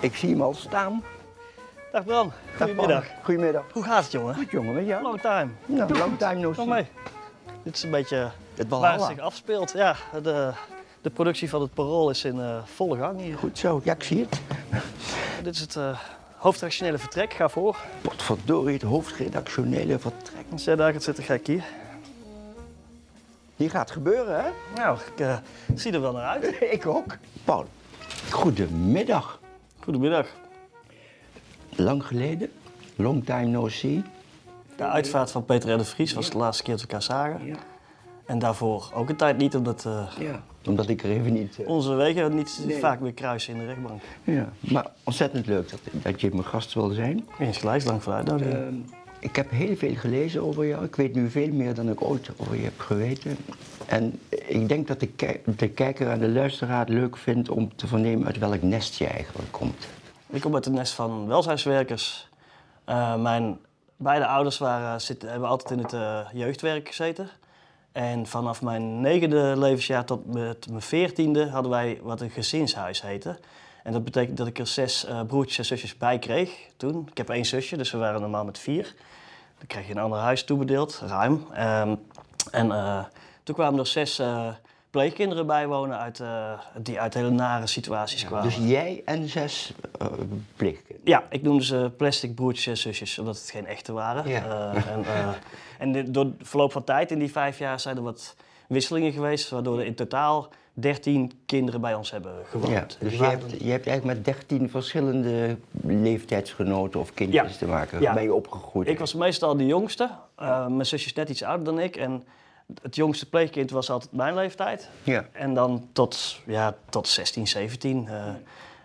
Ik zie hem al staan. Dag Bram, goedemiddag. Dag, Goedemiddag. Hoe gaat het jongen? Goed jongen, met jou? Long time. Nou, long time no Kom mee. Dit is een beetje Het waar het zich afspeelt. Ja, de, de productie van het Parool is in eh, volle gang hier. Goed zo, ja ik zie het. Dit is het eh hoofdredactionele vertrek. Ga voor. Potverdorie, het hoofdredactionele vertrek. Als jij daar gaat zitten, ga ik hier. Die gaat gebeuren, hè? Nou, ik eh, zie er wel naar uit. Ik ook. Paul, goedemiddag. Goedemiddag. Lang geleden, long time no see. De uitvaart van Peter R. de Vries was de laatste keer dat we elkaar zagen. Ja. En daarvoor ook een tijd niet, omdat eh, ja. Omdat ik er even niet... eh, onze wegen niet Nee. vaak meer kruisen in de rechtbank. ja. Maar ontzettend leuk dat, dat je mijn gast wil zijn. Eens gelijk, lang voor uitnodiging. Ehm, ik heb heel veel gelezen over jou. Ik weet nu veel meer dan ik ooit over je heb geweten. En ik denk dat de, de kijker en de luisteraar het leuk vindt om te vernemen uit welk nest je eigenlijk komt. Ik kom uit het nest van welzijnswerkers. Eh, mijn beide ouders waren, zitten, hebben altijd in het eh, jeugdwerk gezeten. En vanaf mijn negende levensjaar tot mijn veertiende hadden wij wat een gezinshuis heette. En dat betekent dat ik er zes eh, broertjes en zusjes bij kreeg toen. Ik heb één zusje, dus we waren normaal met vier. Dan kreeg je een ander huis toebedeeld, ruim. Ehm, en toen kwamen er zes eh, pleegkinderen bij wonen uit, eh, die uit hele nare situaties kwamen. Dus jij en zes uh, pleegkinderen. Ja, ik noemde ze plastic broertjes en zusjes, omdat het geen echte waren. Ja. Eh, en eh, en de- door het verloop van tijd, in die vijf jaar, zijn er wat wisselingen geweest, waardoor er in totaal 13 kinderen bij ons hebben gewoond. Ja, dus je hebt, je hebt eigenlijk met 13 verschillende leeftijdsgenoten of kindjes Ja. te maken. Ja. Ben je opgegroeid? Ik was meestal de jongste. Eh, mijn zusje is net iets ouder dan ik. En het jongste pleegkind was altijd mijn leeftijd. Ja. En dan tot, ja, tot 16, 17. eh,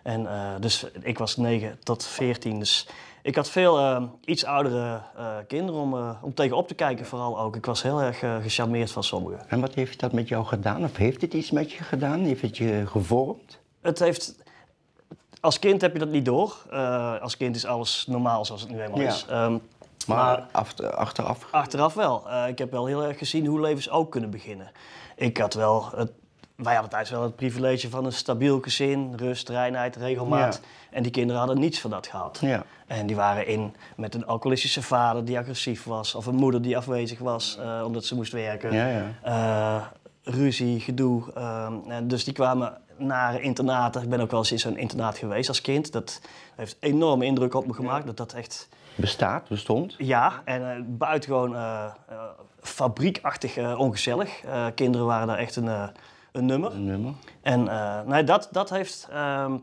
en, eh, dus ik was 9 tot 14. Dus ik had veel eh, iets oudere kinderen om, om tegenop te kijken, vooral ook. Ik was heel erg gecharmeerd van sommigen. En wat heeft dat met jou gedaan? Of heeft het iets met je gedaan? Heeft het je gevormd? Het heeft. Als kind heb je dat niet door. Als kind is alles normaal zoals het nu helemaal Ja. is. Ehm, Maar, achter- achteraf? Achteraf wel. Eh, ik heb wel heel erg gezien hoe levens ook kunnen beginnen. Ik had wel, het, wij hadden thuis wel het privilege van een stabiel gezin, rust, reinheid, regelmaat. Ja. En die kinderen hadden niets van dat gehad. Ja. En die waren in met een alcoholistische vader die agressief was, of een moeder die afwezig was eh, omdat ze moest werken. Ja, ja. Eh, ruzie, gedoe. dus die kwamen naar internaten. Ik ben ook wel eens in zo'n internaat geweest als kind. Dat heeft enorme indruk op me gemaakt. Dat dat echt Bestaat, bestond? ja, en eh, buitengewoon eh, eh, fabriekachtig ongezellig. Kinderen waren daar echt een, een nummer. Een nummer. En nee, dat, dat, heeft, ehm,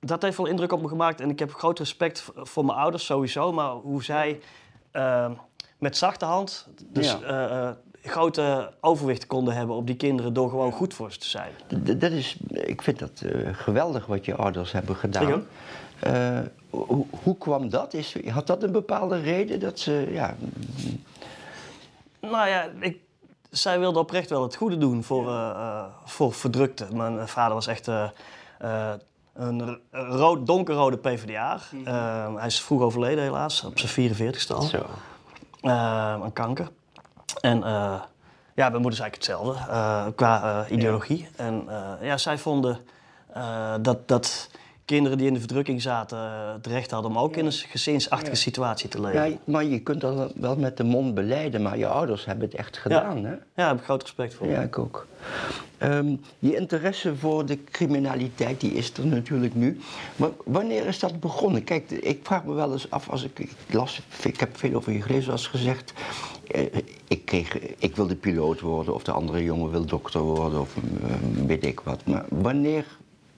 dat heeft wel indruk op me gemaakt. En ik heb groot respect voor mijn ouders sowieso. Maar hoe zij ehm, met zachte hand dus, Ja. grote overwicht konden hebben op die kinderen... door gewoon goed voor ze te zijn. D- dat is, ik vind dat geweldig wat je ouders hebben gedaan. Eh, hoe, hoe kwam dat? Is, had dat een bepaalde reden dat ze, ja, Nou ja, ik, zij wilde oprecht wel het goede doen voor, eh, voor verdrukte. Mijn vader was echt een rood, donkerrode PvdA. Eh, hij is vroeg overleden helaas, op zijn 44ste al. zo. Aan kanker. En ja, mijn moeder is eigenlijk hetzelfde qua ideologie. En ja, zij vonden dat, dat kinderen die in de verdrukking zaten eh, het recht hadden om ook in een gezinsachtige situatie te leven. Ja, maar je kunt dat wel met de mond beleiden, maar je ouders hebben het echt gedaan, hè? Ja, daar heb ik groot respect voor. Ja, ik ook. Ehm, je interesse voor de criminaliteit, die is er natuurlijk nu. Maar wanneer is dat begonnen? Kijk, ik vraag me wel eens af, als ik, ik las, ik heb veel over je gelezen, zoals gezegd. eh, ik, kreeg, ik wilde piloot worden, of de andere jongen wil dokter worden, of eh, weet ik wat. Maar wanneer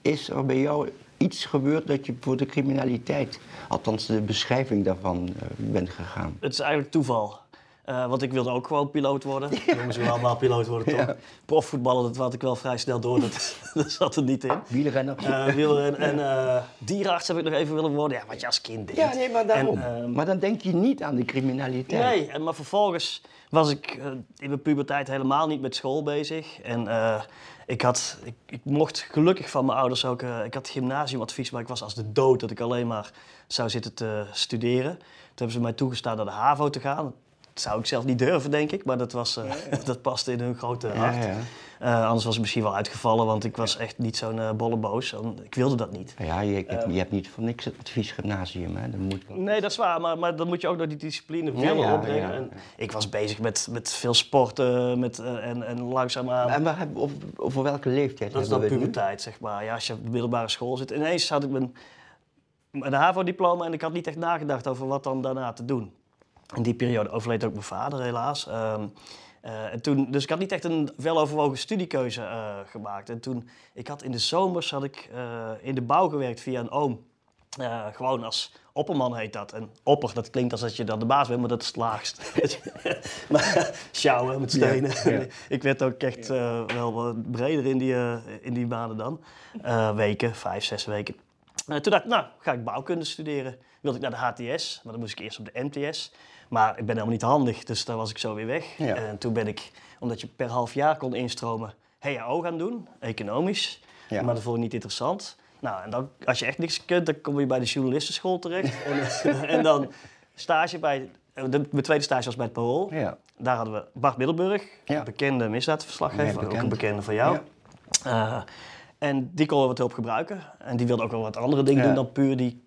is er bij jou iets gebeurd dat je voor de criminaliteit, althans de beschrijving daarvan, eh, bent gegaan? Het is eigenlijk toeval. Eh, want ik wilde ook gewoon piloot worden. Jongens willen allemaal piloot worden, toch? Ja. Profvoetballen, dat had ik wel vrij snel door. Dat, dat zat er niet in. Wielrenner. Eh wielrennen en eh, dierenarts heb ik nog even willen worden. Ja, wat je als kind deed. ja, nee, maar daarom. En, ehm, maar dan denk je niet aan de criminaliteit. Nee, en, maar vervolgens was ik eh, in mijn puberteit helemaal niet met school bezig. En eh, ik, had, ik, ik mocht gelukkig van mijn ouders ook... eh, ik had gymnasiumadvies, maar ik was als de dood dat ik alleen maar zou zitten te studeren. Toen hebben ze mij toegestaan naar de HAVO te gaan. Dat zou ik zelf niet durven, denk ik. Maar dat, was, eh, dat paste in hun grote hart. Ja, Eh, anders was ik misschien wel uitgevallen, want ik was echt niet zo'n eh bolleboos. Ik wilde dat niet. Ja, je, je, hebt- je hebt niet voor niks het adviesgymnasium, hè? Dat moet wel. Nee, dat is waar, maar, maar dan moet je ook nog die discipline willen ja, opbrengen. En ik was bezig met, met veel sporten met, eh, en, en langzaamaan. En waar heb, over, welke leeftijd dat is dan het puberteit, zeg maar. Ja, als je op de middelbare school zit. Ineens had ik mijn, mijn HAVO-diploma en ik had niet echt nagedacht over wat dan daarna te doen. In die periode overleed ook mijn vader, helaas. Ehm, eh, en toen, dus ik had niet echt een veloverwogen studiekeuze eh, gemaakt. En toen, ik had in de zomers had ik, eh, in de bouw gewerkt via een oom. Gewoon als opperman heet dat. En opper, dat klinkt als dat je dan de baas bent, maar dat is het laagst. maar sjouwen met stenen. Ja, ja. ik werd ook echt wel wat breder in die, in die maanden dan. Weken, vijf, zes weken. Toen dacht ik, nou, ga ik bouwkunde studeren. Wilde ik naar de HTS, maar dan moest ik eerst op de MTS. Maar ik ben helemaal niet handig, dus daar was ik zo weer weg. Ja. En toen ben ik, omdat je per half jaar kon instromen, HAO gaan doen, economisch. Ja. Maar dat vond ik niet interessant. Nou, en dan, als je echt niks kunt, dan kom je bij de journalistenschool terecht. en, eh, en dan stage bij, eh, de, mijn tweede stage was bij het Parool. Ja. Daar hadden we Bart Middelburg, een bekende misdaadverslaggever, ook een bekende van jou. Eh, en die kon wel wat hulp gebruiken. En die wilde ook wel wat andere dingen doen dan puur die,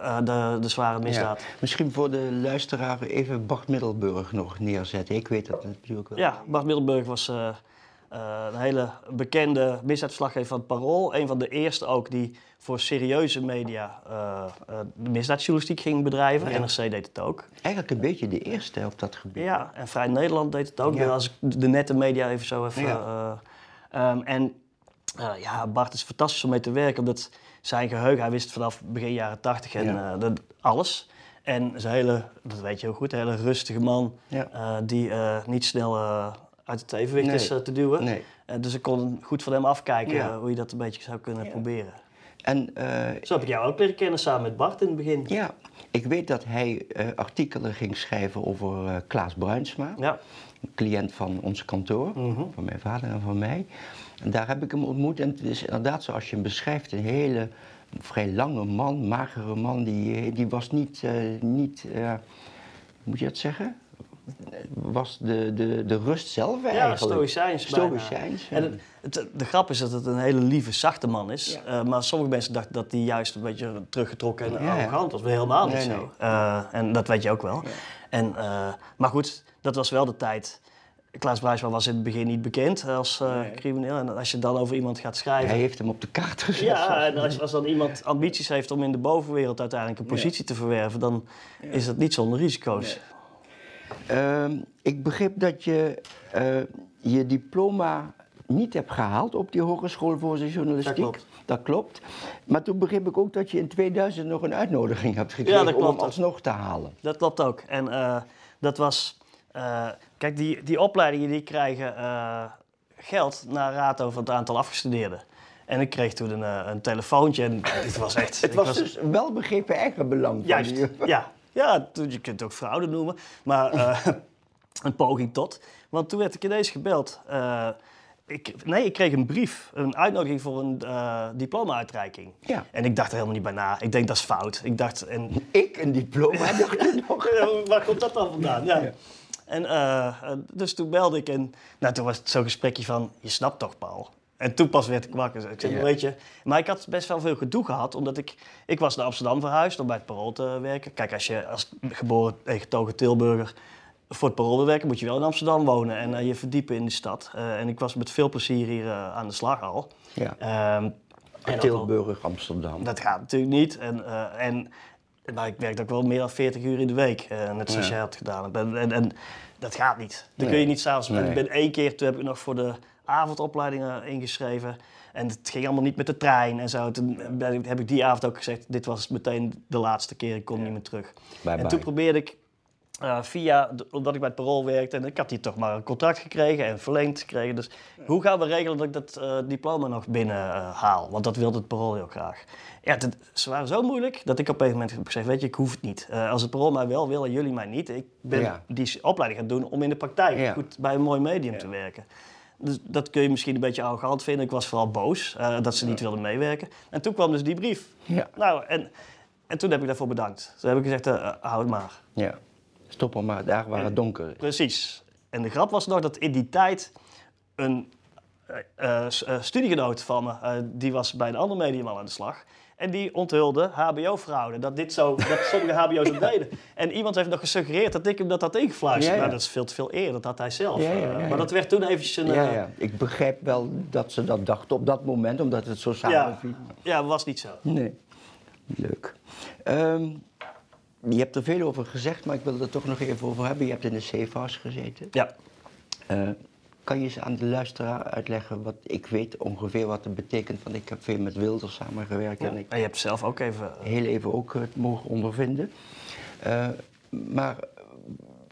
eh, de, de zware misdaad. Ja. Misschien voor de luisteraar even Bart Middelburg nog neerzetten. Ik weet dat natuurlijk wel. Ja, Bart Middelburg was eh, eh, een hele bekende misdaadverslaggever van het Parool. Een van de eerste ook die voor serieuze media de misdaadjournalistiek ging bedrijven. Ja. NRC deed het ook. Eigenlijk een beetje de eerste op dat gebied. Ja, en Vrij Nederland deed het ook. Ja. Als ik de nette media even zo even... Eh, ehm, en eh, ja, Bart is fantastisch om mee te werken. Omdat zijn geheugen, hij wist vanaf begin jaren tachtig en Ja. eh, dat, alles. En zijn hele, dat weet je heel goed, een hele rustige man. Ja. eh, die niet snel uit het evenwicht Nee. is te duwen. Nee. Dus ik kon goed van hem afkijken Ja. hoe je dat een beetje zou kunnen proberen. En Zo heb ik jou ook leren kennen samen met Bart in het begin. ja, ik weet dat hij artikelen ging schrijven over Klaas Bruinsma. Ja. een cliënt van ons kantoor, Mhm. van mijn vader en van mij. En daar heb ik hem ontmoet. En het is inderdaad, zoals je hem beschrijft, een hele vrij lange man, magere man. Die, eh, die was niet, eh, niet eh, hoe moet je dat zeggen? Was de, de, de rust zelf Ja, eigenlijk. stoïcijns bijna. Stoïcijns, ja. En het, het- de grap is dat het een hele lieve, zachte man is. Ja. Eh, maar sommige mensen dachten dat hij juist een beetje teruggetrokken en Ja, ja. arrogant was. Maar helemaal niet Nee, zo. nee. Eh, en dat weet je ook wel. En, eh, maar goed, dat was wel de tijd. Klaas Bruisman was in het begin niet bekend als eh, crimineel. En als je dan over iemand gaat schrijven... Hij heeft hem op de kaart gezet. Ja, en als, als dan iemand ambities heeft om in de bovenwereld uiteindelijk een positie te verwerven, dan is dat niet zonder risico's. Ehm, ik begreep dat je eh, je diploma niet hebt gehaald op die Hogeschool voor de Journalistiek. Dat klopt. Dat klopt. Maar toen begreep ik ook dat je in 2000 nog een uitnodiging hebt gekregen dat om klopt. hem alsnog te halen. Dat klopt ook. En eh, dat was. eh, kijk, die, die opleidingen die krijgen eh, geld naar rato van het aantal afgestudeerden. En ik kreeg toen een, eh, een telefoontje en het was echt. Het was dus wel begrepen eigenbelang van Juist, die- ja. Ja, toen- je kunt het ook fraude noemen, maar eh, een poging tot. Want toen werd ik ineens gebeld. Ik, nee, ik kreeg een brief, een uitnodiging voor een eh, diploma-uitreiking. Ja. En ik dacht er helemaal niet bij na. Ik denk, dat is fout. Ik dacht, en Ik een diploma, dacht je nog? Waar komt dat dan vandaan? Ja. En eh, eh, dus toen belde ik en nou, toen was het zo'n gesprekje van, je snapt toch Paul? En toen pas werd ik wakker. Ik zeg, Ja. weet je, maar ik had best wel veel gedoe gehad, omdat ik, ik was naar Amsterdam verhuisd om bij het Parool te werken. Kijk, als je als geboren en getogen Tilburger voor het Parool wil werken, moet je wel in Amsterdam wonen en eh, je verdiepen in de stad. En ik was met veel plezier hier aan de slag al. Ja. Ehm, en Tilburg, Amsterdam. dat gaat natuurlijk niet. En, en, maar ik werkte ook wel meer dan 40 uur in de week, eh, net zoals Ja. jij had gedaan. En, en, en dat gaat niet. Dan Nee. kun je niet s'avonds... Nee. Ik ben één keer, toen heb ik nog voor de avondopleidingen ingeschreven. En het ging allemaal niet met de trein en zo. Toen heb ik die avond ook gezegd, dit was meteen de laatste keer, ik kom niet meer terug. Bye en bye. toen probeerde ik eh, via, omdat ik bij het parool werkte en ik had hier toch maar een contract gekregen en verleend gekregen. Dus hoe gaan we regelen dat ik dat eh, diploma nog binnen eh, haal? Want dat wilde het parool heel graag. Ja, het- ze waren zo moeilijk dat ik op een gegeven moment heb gezegd, weet je, ik hoef het niet. Eh, als het parool mij wel wil en jullie mij niet, ik ben Ja. die opleiding gaan doen om in de praktijk Ja. goed bij een mooi medium te werken. Dus dat kun je misschien een beetje arrogant vinden. Ik was vooral boos eh, dat ze niet wilden meewerken. En toen kwam dus die brief. Ja. Nou, en, en toen heb ik daarvoor bedankt. Toen heb ik gezegd, eh, hou het maar. Ja. Stop er maar daar waar het donker is. Precies. En de grap was nog dat in die tijd een eh, eh, eh, studiegenoot van me, die was bij een ander medium al aan de slag. En die onthulde HBO-fraude, dat, dit zo, dat sommige HBO's dat deden. En iemand heeft nog gesuggereerd dat ik hem dat had ingefluisterd. Ja, ja. Nou, dat is veel te veel eer, dat had hij zelf. Ja, ja, ja, ja. Maar dat werd toen eventjes een... Ja, ja. Ik begrijp wel dat ze dat dachten op dat moment, omdat het zo ja, samenviel. ja, was niet zo. Nee. Leuk. Ehm, je hebt er veel over gezegd, maar ik wil er toch nog even over hebben. Je hebt in de house gezeten. Ja. Eh, kan je eens aan de luisteraar uitleggen wat ik weet ongeveer wat het betekent? Want ik heb veel met Wilders samengewerkt en ik En je hebt zelf ook even... eh, heel even ook het mogen ondervinden. Eh, maar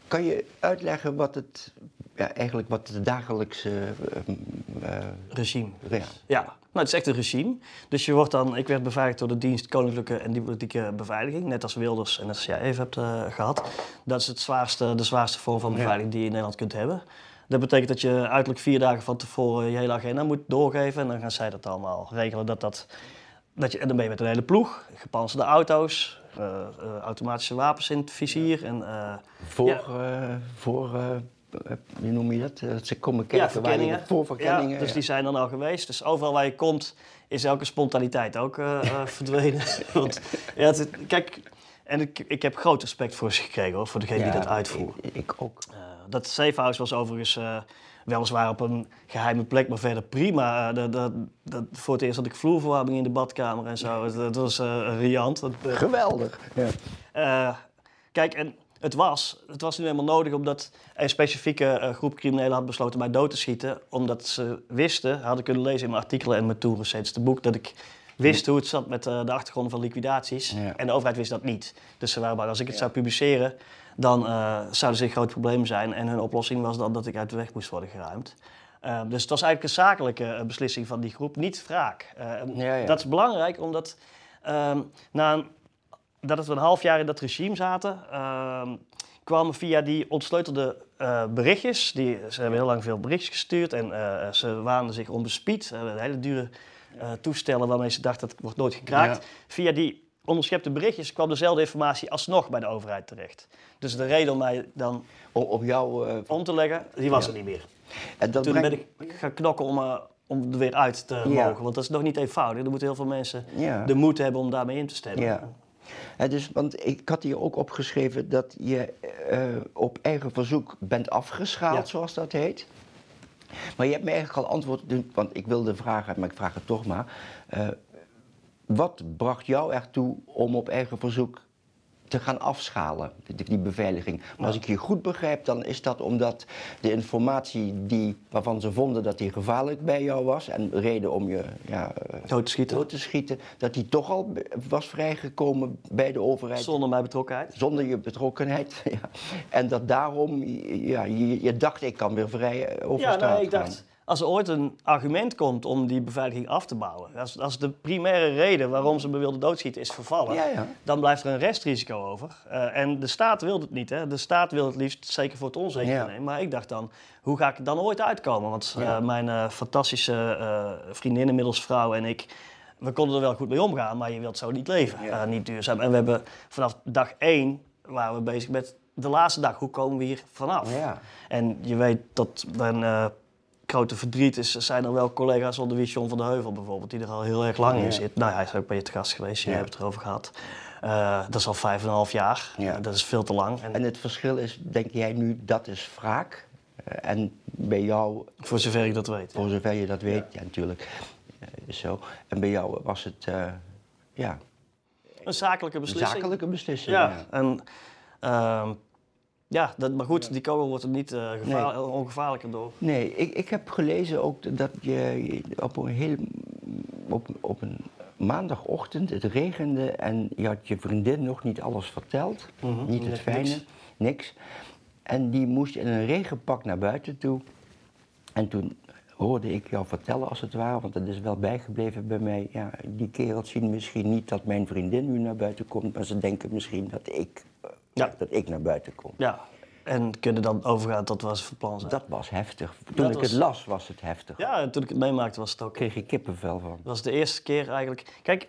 kan je uitleggen wat het, ja, eigenlijk wat het dagelijkse eh, eh, regime. ja, Ja, nou, het is echt een regime. Dus je wordt dan, ik werd beveiligd door de dienst Koninklijke en Diplomatieke Beveiliging, net als Wilders en als jij even hebt eh, gehad. Dat is het zwaarste, de zwaarste vorm van beveiliging die je in Nederland kunt hebben. Dat betekent dat je uiterlijk vier dagen van tevoren je hele agenda moet doorgeven en dan gaan zij dat allemaal regelen. Dat dat, dat je, en dan ben je met een hele ploeg, gepantserde auto's, eh, eh, automatische wapens in het vizier en... voor, Ja. voor hoe noem je dat? Eh, ze komen Ja, kijken waar verkenningen. voor verkenningen. Ja, dus ja. die zijn dan al geweest. Dus overal waar je komt is elke spontaniteit ook eh, eh, verdwenen. Want, ja, het, kijk, en ik, ik heb groot respect voor ze gekregen hoor, voor degene die dat uitvoeren. Ik, ik ook. Eh, dat safehouse was overigens weliswaar op een geheime plek, maar verder prima. Dat, dat, dat, voor het eerst had ik vloerverwarming in de badkamer en zo. Het was riant. Dat, Geweldig. Ja. kijk, en het was, het was nu helemaal nodig omdat een specifieke eh, groep criminelen had besloten mij dood te schieten. Omdat ze wisten, hadden kunnen lezen in mijn artikelen en mijn tour boek, dat ik wist hoe het zat met eh, de achtergronden van liquidaties. Ja. En de overheid wist dat niet. Dus ze waren bang, als ik het zou publiceren, dan eh, zouden ze in groot probleem zijn. En hun oplossing was dan dat ik uit de weg moest worden geruimd. Dus het was eigenlijk een zakelijke beslissing van die groep, niet wraak. Ja. Dat is belangrijk, omdat ehm, na een dat we een half jaar in dat regime zaten, ehm, kwamen via die ontsleutelde eh, berichtjes. Die, ze hebben heel lang veel berichtjes gestuurd en eh, ze waanden zich onbespied. Ze hebben hele dure eh, toestellen waarmee ze dachten dat het wordt nooit gekraakt. Ja. Via die onderschepte berichtjes kwam dezelfde informatie alsnog bij de overheid terecht. Dus de reden om mij dan Op, op jou. om te leggen, die was er niet meer. en dat Toen brengt- ben ik gaan knokken om, om er weer uit te Ja. mogen. Want dat is nog niet eenvoudig. Er moeten heel veel mensen de moed hebben om daarmee in te stemmen. En dus, want ik had hier ook opgeschreven dat je eh, op eigen verzoek bent afgeschaald, Ja. zoals dat heet. Maar je hebt me eigenlijk al antwoord, want ik wilde vragen, maar ik vraag het toch maar. Eh, wat bracht jou ertoe om op eigen verzoek te gaan afschalen, die, die beveiliging? Maar als ik je goed begrijp, dan is dat omdat de informatie die, waarvan ze vonden dat die gevaarlijk bij jou was en reden om je ja, eh, Dood te schieten. dood te schieten, dat die toch al was vrijgekomen bij de overheid. Zonder mijn betrokkenheid. Zonder je betrokkenheid. Ja. En dat daarom, ja, je, je dacht, ik kan weer vrij eh, over Ja, straat nee, ik gaan. dacht, als er ooit een argument komt om die beveiliging af te bouwen, als, als de primaire reden waarom ze me wilden doodschieten is vervallen, Ja, ja. dan blijft er een restrisico over. Eh, en de staat wil het niet. Hè. De staat wil het liefst zeker voor het onzeker Ja. nemen. Maar ik dacht dan, hoe ga ik er dan ooit uitkomen? Want eh, mijn eh, fantastische vriendin, inmiddels vrouw en ik, we konden er wel goed mee omgaan, maar je wilt zo niet leven. Niet duurzaam. En we hebben vanaf dag één waren we bezig met de laatste dag. Hoe komen we hier vanaf? Ja. En je weet dat mijn grote verdriet is, zijn er wel collega's onder wie John van der Heuvel bijvoorbeeld, die er al heel erg lang Ja. in zit. Nou, hij is ook bij je te gast geweest, je Ja. hebt het erover gehad. Eh, dat is al vijf en een half jaar. Ja. Eh, dat is veel te lang. En, En het verschil is, denk jij nu, dat is wraak. Eh, En bij jou, voor zover ik dat weet. voor zover je dat weet, ja, natuurlijk, eh, is zo. En bij jou was het, ja, Een zakelijke een beslissing. zakelijke beslissing. Ja, en ehm, ja, dat, maar goed, die kogel wordt er niet eh, gevaar- Nee. ongevaarlijker door. Nee, ik, ik heb gelezen ook dat je op een heel op, op een maandagochtend, het regende en je had je vriendin nog niet alles verteld. Mhm, Niet het fijne, niks. En die moest in een regenpak naar buiten toe. En toen hoorde ik jou vertellen als het ware, want het is wel bijgebleven bij mij. Ja, die kerels zien misschien niet dat mijn vriendin nu naar buiten komt, maar ze denken misschien dat ik, eh, Ja. dat ik naar buiten kom. Ja, en kunnen dan overgaan tot wat ze van plan zijn. Dat was heftig. Toen Dat ik was- het las, was het heftig. Ja, en toen ik het meemaakte was het ook. Kreeg ik kippenvel van. Dat was de eerste keer eigenlijk. Kijk,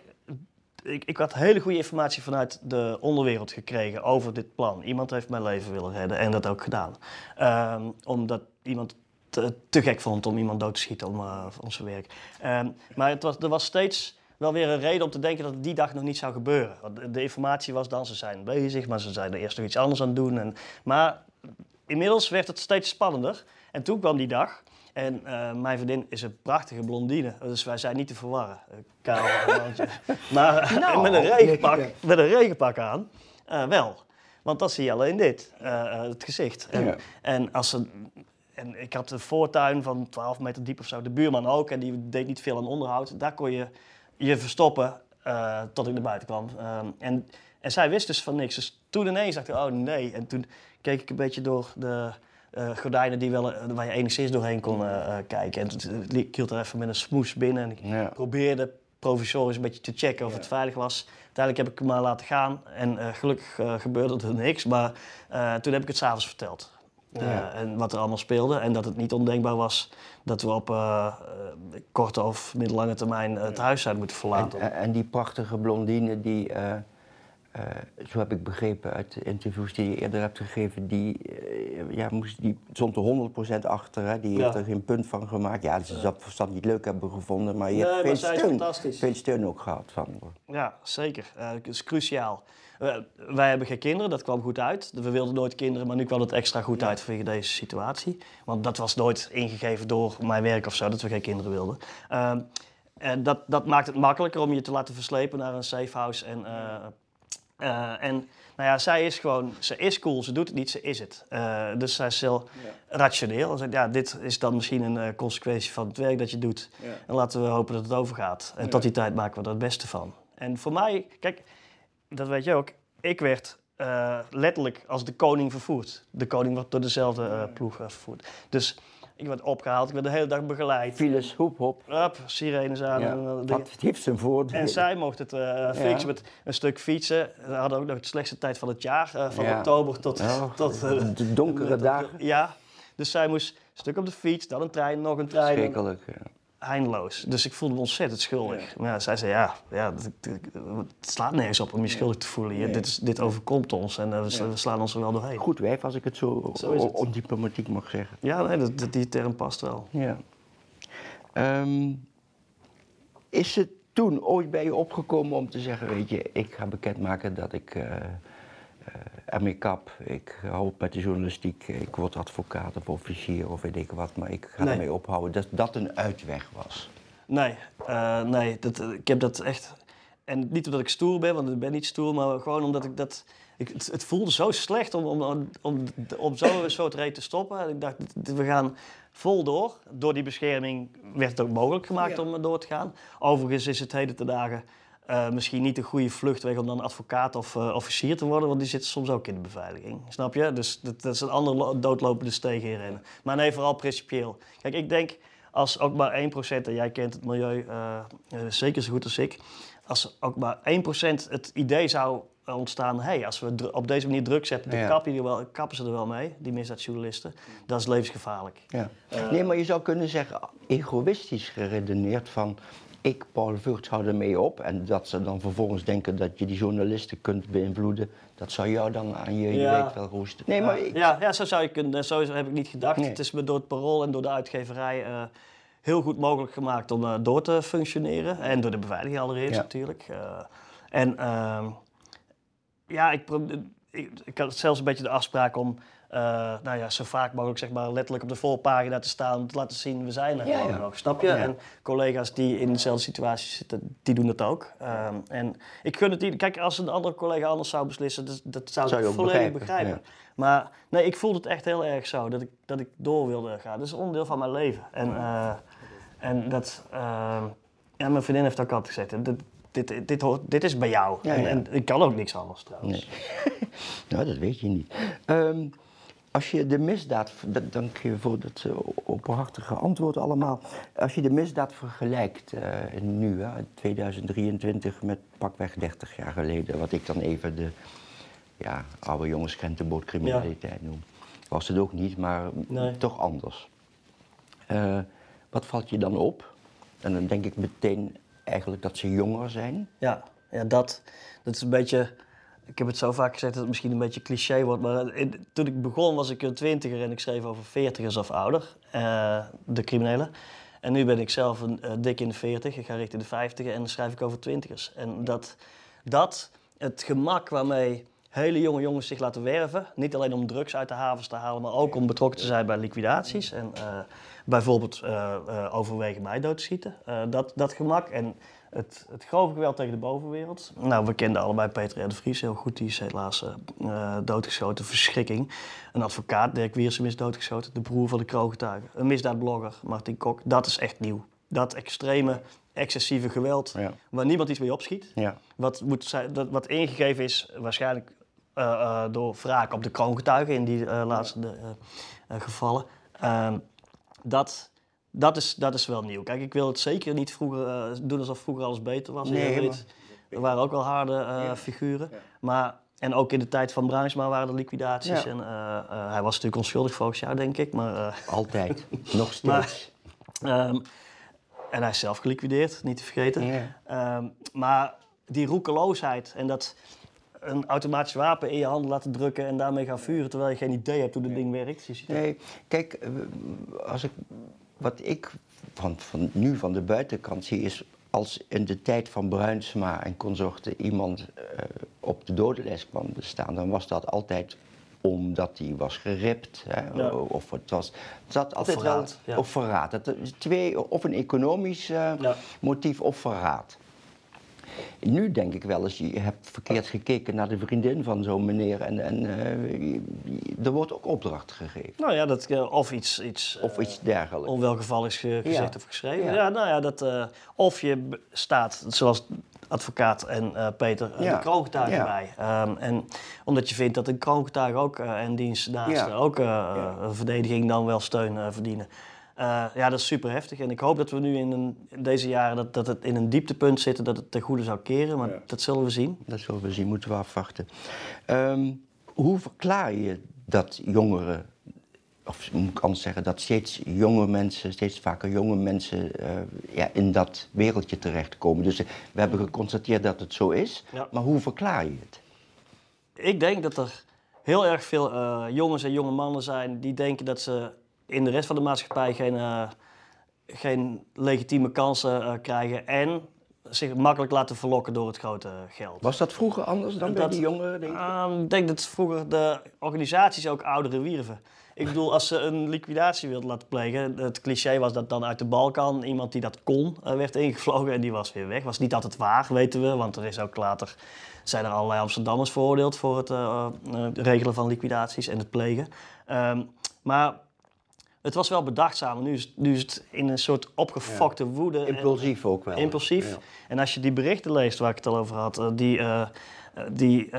ik, ik had hele goede informatie vanuit de onderwereld gekregen over dit plan. Iemand heeft mijn leven willen redden en dat ook gedaan. Ehm, omdat iemand te, te gek vond om iemand dood te schieten om, om zijn werk. Ehm, maar het was, er was steeds wel weer een reden om te denken dat het die dag nog niet zou gebeuren. Want de, informatie was dan, ze zijn bezig, maar ze zijn er eerst nog iets anders aan het doen. En, maar inmiddels werd het steeds spannender. En toen kwam die dag. En eh, mijn vriendin is een prachtige blondine, dus wij zijn niet te verwarren. Eh, Kaal. Maar Nou, met, een regenpak, met een regenpak aan, eh, wel. Want dat zie je alleen dit, eh, eh, het gezicht. En, Ja. en, als ze, en ik had een voortuin van 12 meter diep of zo, de buurman ook, en die deed niet veel aan onderhoud. Daar kon je je verstoppen eh, tot ik naar buiten kwam. Ehm, en, en zij wist dus van niks. Dus toen ineens dacht ik, oh nee. En toen keek ik een beetje door de eh, gordijnen die wel, eh, waar je enigszins doorheen kon kijken. En toen- ik hield er even met een smoes binnen en ik Ja. probeerde provisorisch een beetje te checken of het veilig was. Uiteindelijk heb ik hem maar laten gaan en gelukkig gebeurde er niks. Maar toen heb ik het s'avonds verteld. Eh. En wat er allemaal speelde en dat het niet ondenkbaar was dat we op eh, eh, korte of middellange termijn het huis zouden moeten verlaten. En, en die prachtige blondine die, eh, zo heb ik begrepen uit de interviews die je eerder hebt gegeven, die, eh, ja, moest, die stond er 100% achter. Hè? Die heeft Ja. er geen punt van gemaakt. Ja, ze zal het verstand niet leuk hebben gevonden, maar je Nee, hebt veel steun, veel steun ook gehad van. Ja, zeker. Eh, dat is cruciaal. Wij hebben geen kinderen, dat kwam goed uit. We wilden nooit kinderen, maar nu kwam het extra goed uit vanwege deze situatie. Want dat was nooit ingegeven door mijn werk of zo, dat we geen kinderen wilden. Ehm, en dat, dat maakt het makkelijker om je te laten verslepen naar een safe house. En, eh, en nou ja, zij is gewoon, ze is cool, ze doet het niet, ze is het. Eh, dus zij is heel rationeel. En zegt, ja, dit is dan misschien een eh, consequentie van het werk dat je doet. En laten we hopen dat het overgaat. En tot die tijd maken we er het beste van. En voor mij, kijk, dat weet je ook, ik werd letterlijk als de koning vervoerd. De koning wordt door dezelfde ploeg vervoerd. Dus ik werd opgehaald, ik werd de hele dag begeleid. Files, hoep, hop. Sirenes aan. Ja, en, eh, dingen. dat heeft zijn voordeel. En zij mocht het eh, fixen met een stuk fietsen. We hadden ook nog de slechtste tijd van het jaar, eh, van Ja. oktober tot... Oh, tot de donkere dagen. Ja, dus zij moest een stuk op de fiets, dan een trein, nog een trein. en Schrikkelijk. ja. Eindeloos. Dus ik voelde me ontzettend schuldig. Maar ja, zij zei, ja, ja dat- het slaat nergens op om je schuldig te voelen. Je- dit, is, dit overkomt ons en eh, we, sla- we slaan ons er wel doorheen. Goed wijf, als ik het zo, Zo is het. ondiplomatiek mag zeggen. Ja, nee, dat, dat- die term past wel. Ja. Ehm, is het toen ooit bij je opgekomen om te zeggen, weet je, ik ga bekendmaken dat ik eh eh, ermee kap, ik hou op met de journalistiek, ik word advocaat of officier of weet ik wat, maar ik ga Nee. ermee ophouden, dat dat een uitweg was. Nee, eh, nee dat, ik heb dat echt... En niet omdat ik stoer ben, want ik ben niet stoer, maar gewoon omdat ik dat... Ik, het, het voelde zo slecht om, om, om, om, om zo'n soort reet te stoppen. En ik dacht, we gaan vol door. Door die bescherming werd het ook mogelijk gemaakt om door te gaan. Overigens is het heden te dagen eh, misschien niet een goede vluchtweg om dan advocaat of eh, officier te worden, want die zitten soms ook in de beveiliging. Snap je? Dus dat, dat is een andere lo- doodlopende steeg in rennen. Maar nee, vooral principieel. Kijk, ik denk als ook maar 1%, en jij kent het milieu eh, zeker zo goed als ik, als ook maar 1% het idee zou ontstaan, hey, als we op deze manier druk zetten, dan Ja. kappen, die er wel, kappen ze er wel mee, die misdaadjournalisten. Dat is levensgevaarlijk. Ja. Nee, maar je zou kunnen zeggen, egoïstisch geredeneerd van, ik, Paul Vught, hou ermee op. En dat ze dan vervolgens denken dat je die journalisten kunt beïnvloeden, dat zou jou dan aan je, je Ja. weet wel roesten. Nee, maar ik, Ja, ja, zo zou je kunnen. Zo heb ik niet gedacht. Nee. Het is me door het parool en door de uitgeverij eh, heel goed mogelijk gemaakt om eh, door te functioneren. En door de beveiliging allereerst Ja. natuurlijk. Eh, en ehm, ja, ik, ik, ik had zelfs een beetje de afspraak om eh, nou ja, zo vaak mogelijk zeg maar, letterlijk op de voorpagina te staan. Om te laten zien, we zijn er Ja, nog. Snap je? Ja. En collega's die in dezelfde situatie zitten, die doen dat ook. Ehm, en ik gun het die. Kijk, als een andere collega anders zou beslissen, dat, dat zou, ik volledig begrijpen, begrijpen. Maar nee, ik voelde het echt heel erg zo, dat ik, dat ik door wilde gaan. Dat is een onderdeel van mijn leven. En, eh, en dat, eh, ja, mijn vriendin heeft ook altijd gezegd, dat, dit, dit, hoort, dit is bij jou. Ja, en, ja. en ik kan ook niks anders trouwens. Nee. nou, dat weet je niet. Ehm, als je de misdaad, dank je voor dat eh, openhartige antwoord allemaal. Als je de misdaad vergelijkt eh, nu, hè, 2023, met pakweg 30 jaar geleden, wat ik dan even de ja, oude jongens krentenbootcriminaliteit noem. Was het ook niet, maar Nee. toch anders. Eh, wat valt je dan op? En dan denk ik meteen eigenlijk dat ze jonger zijn. Ja, ja dat, dat is een beetje. Ik heb het zo vaak gezegd dat het misschien een beetje cliché wordt. Maar toen ik begon was ik een twintiger en ik schreef over veertigers of ouder. eh, de criminelen. En nu ben ik zelf een, eh, dik in de veertig. Ik ga richting de vijftig en dan schrijf ik over twintigers. En dat, dat, het gemak waarmee hele jonge jongens zich laten werven. Niet alleen om drugs uit de havens te halen, maar ook om betrokken te zijn bij liquidaties. En eh, bijvoorbeeld overwegen mij dood te schieten. Dat, dat gemak en het, het grove geweld tegen de bovenwereld. Nou, we kenden allebei Peter R. de Vries heel goed. Die is helaas eh, eh, doodgeschoten. Verschrikking. Een advocaat, Dirk Wiersum, is doodgeschoten. De broer van de kroongetuige. Een misdaadblogger, Martin Kok. Dat is echt nieuw. Dat extreme, excessieve geweld, Ja. waar niemand iets mee opschiet. Ja. Wat, moet zijn, dat, wat ingegeven is, waarschijnlijk eh, door wraak op de kroongetuigen in die laatste de, gevallen. Ehm, dat, dat, is, dat is wel nieuw. Kijk, ik wil het zeker niet vroeger, eh, doen alsof vroeger alles beter was. Nee, er waren ook wel harde eh, figuren. Maar, en ook in de tijd van Bruinsma waren er liquidaties. Ja. En, eh, hij was natuurlijk onschuldig volgens jou, denk ik. Maar, Altijd. Nog steeds. Maar- Ehm, en hij is zelf geliquideerd, niet te vergeten. Ehm, maar die roekeloosheid en dat een automatisch wapen in je handen laten drukken en daarmee gaan vuren terwijl je geen idee hebt hoe dat ding werkt. Nee, kijk, als ik, wat ik van, van nu van de buitenkant zie is als in de tijd van Bruinsma en consorten iemand eh, op de dodenlijst kwam te staan, dan was dat altijd omdat hij was geript. Hè, Ja. Of het was. Zat altijd verraad, wel. ja. Of verraad. Is twee, of een economisch eh, Ja. motief of verraad. Nu denk ik wel eens, je hebt verkeerd gekeken naar de vriendin van zo'n meneer en, en eh, je- er wordt ook opdracht gegeven. Nou ja, dat, eh, of iets, iets Of eh, iets dergelijks. onwelgevalligs ge- gezegd Ja. of geschreven. Ja. Ja. nou ja, dat, eh, of je staat, zoals advocaat en eh, Peter, eh, Ja. de kroongetuige Ja. bij. Ehm, en omdat je vindt dat een kroongetuige ook eh, en diens naast Ja. ook eh, een verdediging dan wel steun eh, verdienen. Eh, ja, dat is super heftig. En ik hoop dat we nu in, een, in deze jaren dat, dat het in een dieptepunt zitten, dat het ten goede zou keren. Maar dat zullen we zien. Dat zullen we zien, moeten we afwachten. Ehm, hoe verklaar je dat jongeren, of moet ik anders zeggen, dat steeds jonge mensen, steeds vaker jonge mensen eh, ja, in dat wereldje terechtkomen? Dus eh, we hebben geconstateerd dat het zo is, Ja. maar hoe verklaar je het? Ik denk dat er heel erg veel eh, jongens en jonge mannen zijn die denken dat ze in de rest van de maatschappij geen, eh, geen legitieme kansen eh, krijgen en zich makkelijk laten verlokken door het grote geld. Was dat vroeger anders dan bij die jongeren, denk? Ehm, ik denk dat vroeger de organisaties ook ouderen wierven. Ik bedoel, als ze een liquidatie wilden laten plegen, het cliché was dat dan uit de Balkan iemand die dat kon eh, werd ingevlogen en die was weer weg. Was niet altijd waar, weten we, want er is ook later zijn er allerlei Amsterdammers veroordeeld voor het eh, eh, regelen van liquidaties en het plegen. Ehm, maar het was wel bedachtzaam. Nu is, nu is het in een soort opgefokte woede. en- Impulsief ook wel. Impulsief. Ja. En als je die berichten leest waar ik het al over had, eh, die, eh, eh, die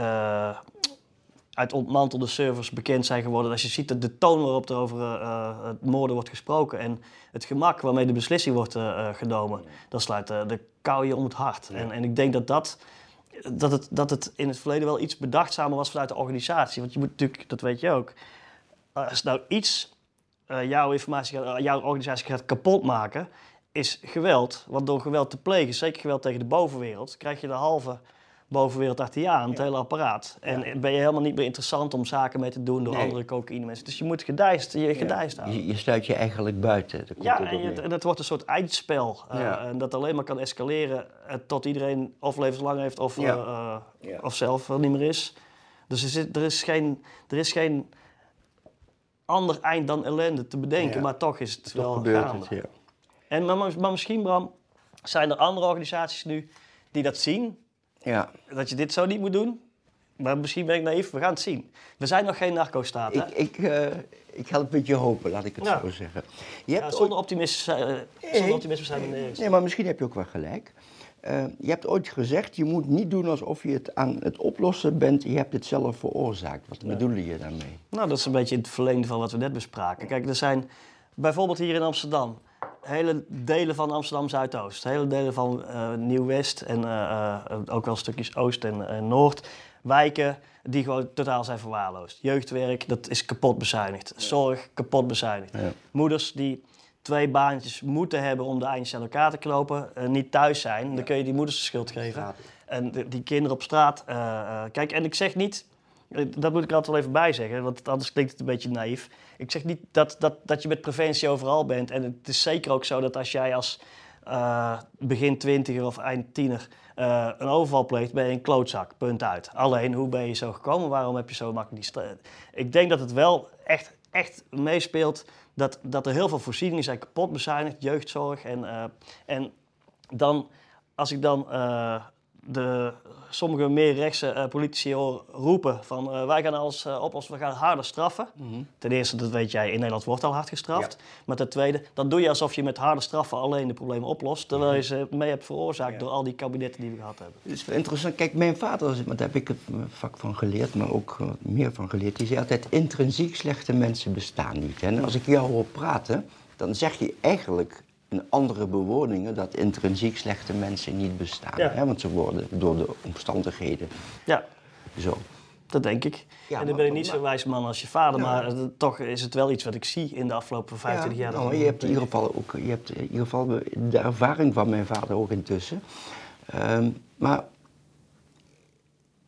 uit ontmantelde servers bekend zijn geworden. Als je ziet dat de toon waarop er over het moorden wordt gesproken en het gemak waarmee de beslissing wordt genomen, dan sluit eh, de kou je om het hart. En, en ik denk dat dat. Dat het, dat het in het verleden wel iets bedachtzamer was vanuit de organisatie. Want je moet natuurlijk, dat weet je ook, als nou iets eh, jouw informatie, gaat- jouw organisatie gaat kapotmaken, is geweld. Want door geweld te plegen, zeker geweld tegen de bovenwereld, krijg je de halve bovenwereld achter je aan, het hele apparaat. En ben je helemaal niet meer interessant om zaken mee te doen door Nee. andere cocaïne mensen. Dus je moet gedijst, je gedijst houden. Je, je sluit je eigenlijk buiten. Dat komt Ja, en, je, en het wordt een soort eindspel. eh. En dat alleen maar kan escaleren eh, tot iedereen of levenslang heeft of, eh, eh, of zelf er niet meer is. Dus er, zit, er, is geen, er is geen ander eind dan ellende te bedenken, Ja. maar toch is het Toch wel gebeurt gaande. het, ja. En, maar, misschien, Bram, zijn er andere organisaties nu die dat zien, Ja, dat je dit zo niet moet doen. Maar misschien ben ik naïef, we gaan het zien. We zijn nog geen narco-staat, hè? ik, ik, eh, ik help met je hopen, laat ik het Ja. zo zeggen. Je hebt zonder, optimisme, zijn- eh, zonder optimisme zijn we nergens. Nee, maar misschien heb je ook wel gelijk. Eh, je hebt ooit gezegd, je moet niet doen alsof je het aan het oplossen bent. Je hebt het zelf veroorzaakt. Wat bedoelde je daarmee? Nou, dat is een beetje het verlengde van wat we net bespraken. Kijk, er zijn bijvoorbeeld hier in Amsterdam hele delen van Amsterdam Zuidoost, hele delen van uh, Nieuw-West en uh, ook wel stukjes Oost en Noord. Wijken die gewoon totaal zijn verwaarloosd. Jeugdwerk, dat is kapot bezuinigd. Zorg, kapot bezuinigd. Moeders die twee baantjes moeten hebben om de eindjes aan elkaar te knopen, uh, niet thuis zijn, dan kun je die moeders de schuld geven. En die kinderen op straat. Uh, uh, kijk, en ik zeg niet, dat moet ik er altijd wel even bij zeggen, want anders klinkt het een beetje naïef. Ik zeg niet dat, dat, dat je met preventie overal bent. En het is zeker ook zo dat als jij als begin twintiger of eind tiener een overval pleegt, ben je een klootzak. Punt uit. Alleen, hoe ben je zo gekomen? Waarom heb je zo makkelijk die... Ik denk dat het wel echt, echt meespeelt dat, dat er heel veel voorzieningen zijn kapot bezuinigd, jeugdzorg. En, uh, en dan, als ik dan uh, de, sommige meer rechtse uh, politici roepen van wij gaan alles oplossen, we gaan harder straffen. Mm -hmm. Ten eerste, dat weet jij, in Nederland wordt al hard gestraft. Ja. Maar ten tweede, dan doe je alsof je met harde straffen alleen de problemen oplost, terwijl je ze mee hebt veroorzaakt ja. door al die kabinetten die we gehad hebben. Het is interessant. Kijk, mijn vader, daar heb ik het vak van geleerd, maar ook meer van geleerd, die zei altijd, intrinsiek slechte mensen bestaan niet. En als ik jou hoor praten, dan zeg je eigenlijk in andere bewoningen dat intrinsiek slechte mensen niet bestaan. Ja. Hè? Want ze worden door de omstandigheden ja. zo. Dat denk ik. Ja, en dan ben ik niet zo'n wijze man als je vader, maar uh, toch is het wel iets wat ik zie in de afgelopen 25 jaar. Nou, je hebt in ieder geval ook je hebt in ieder geval de ervaring van mijn vader ook intussen. Um, maar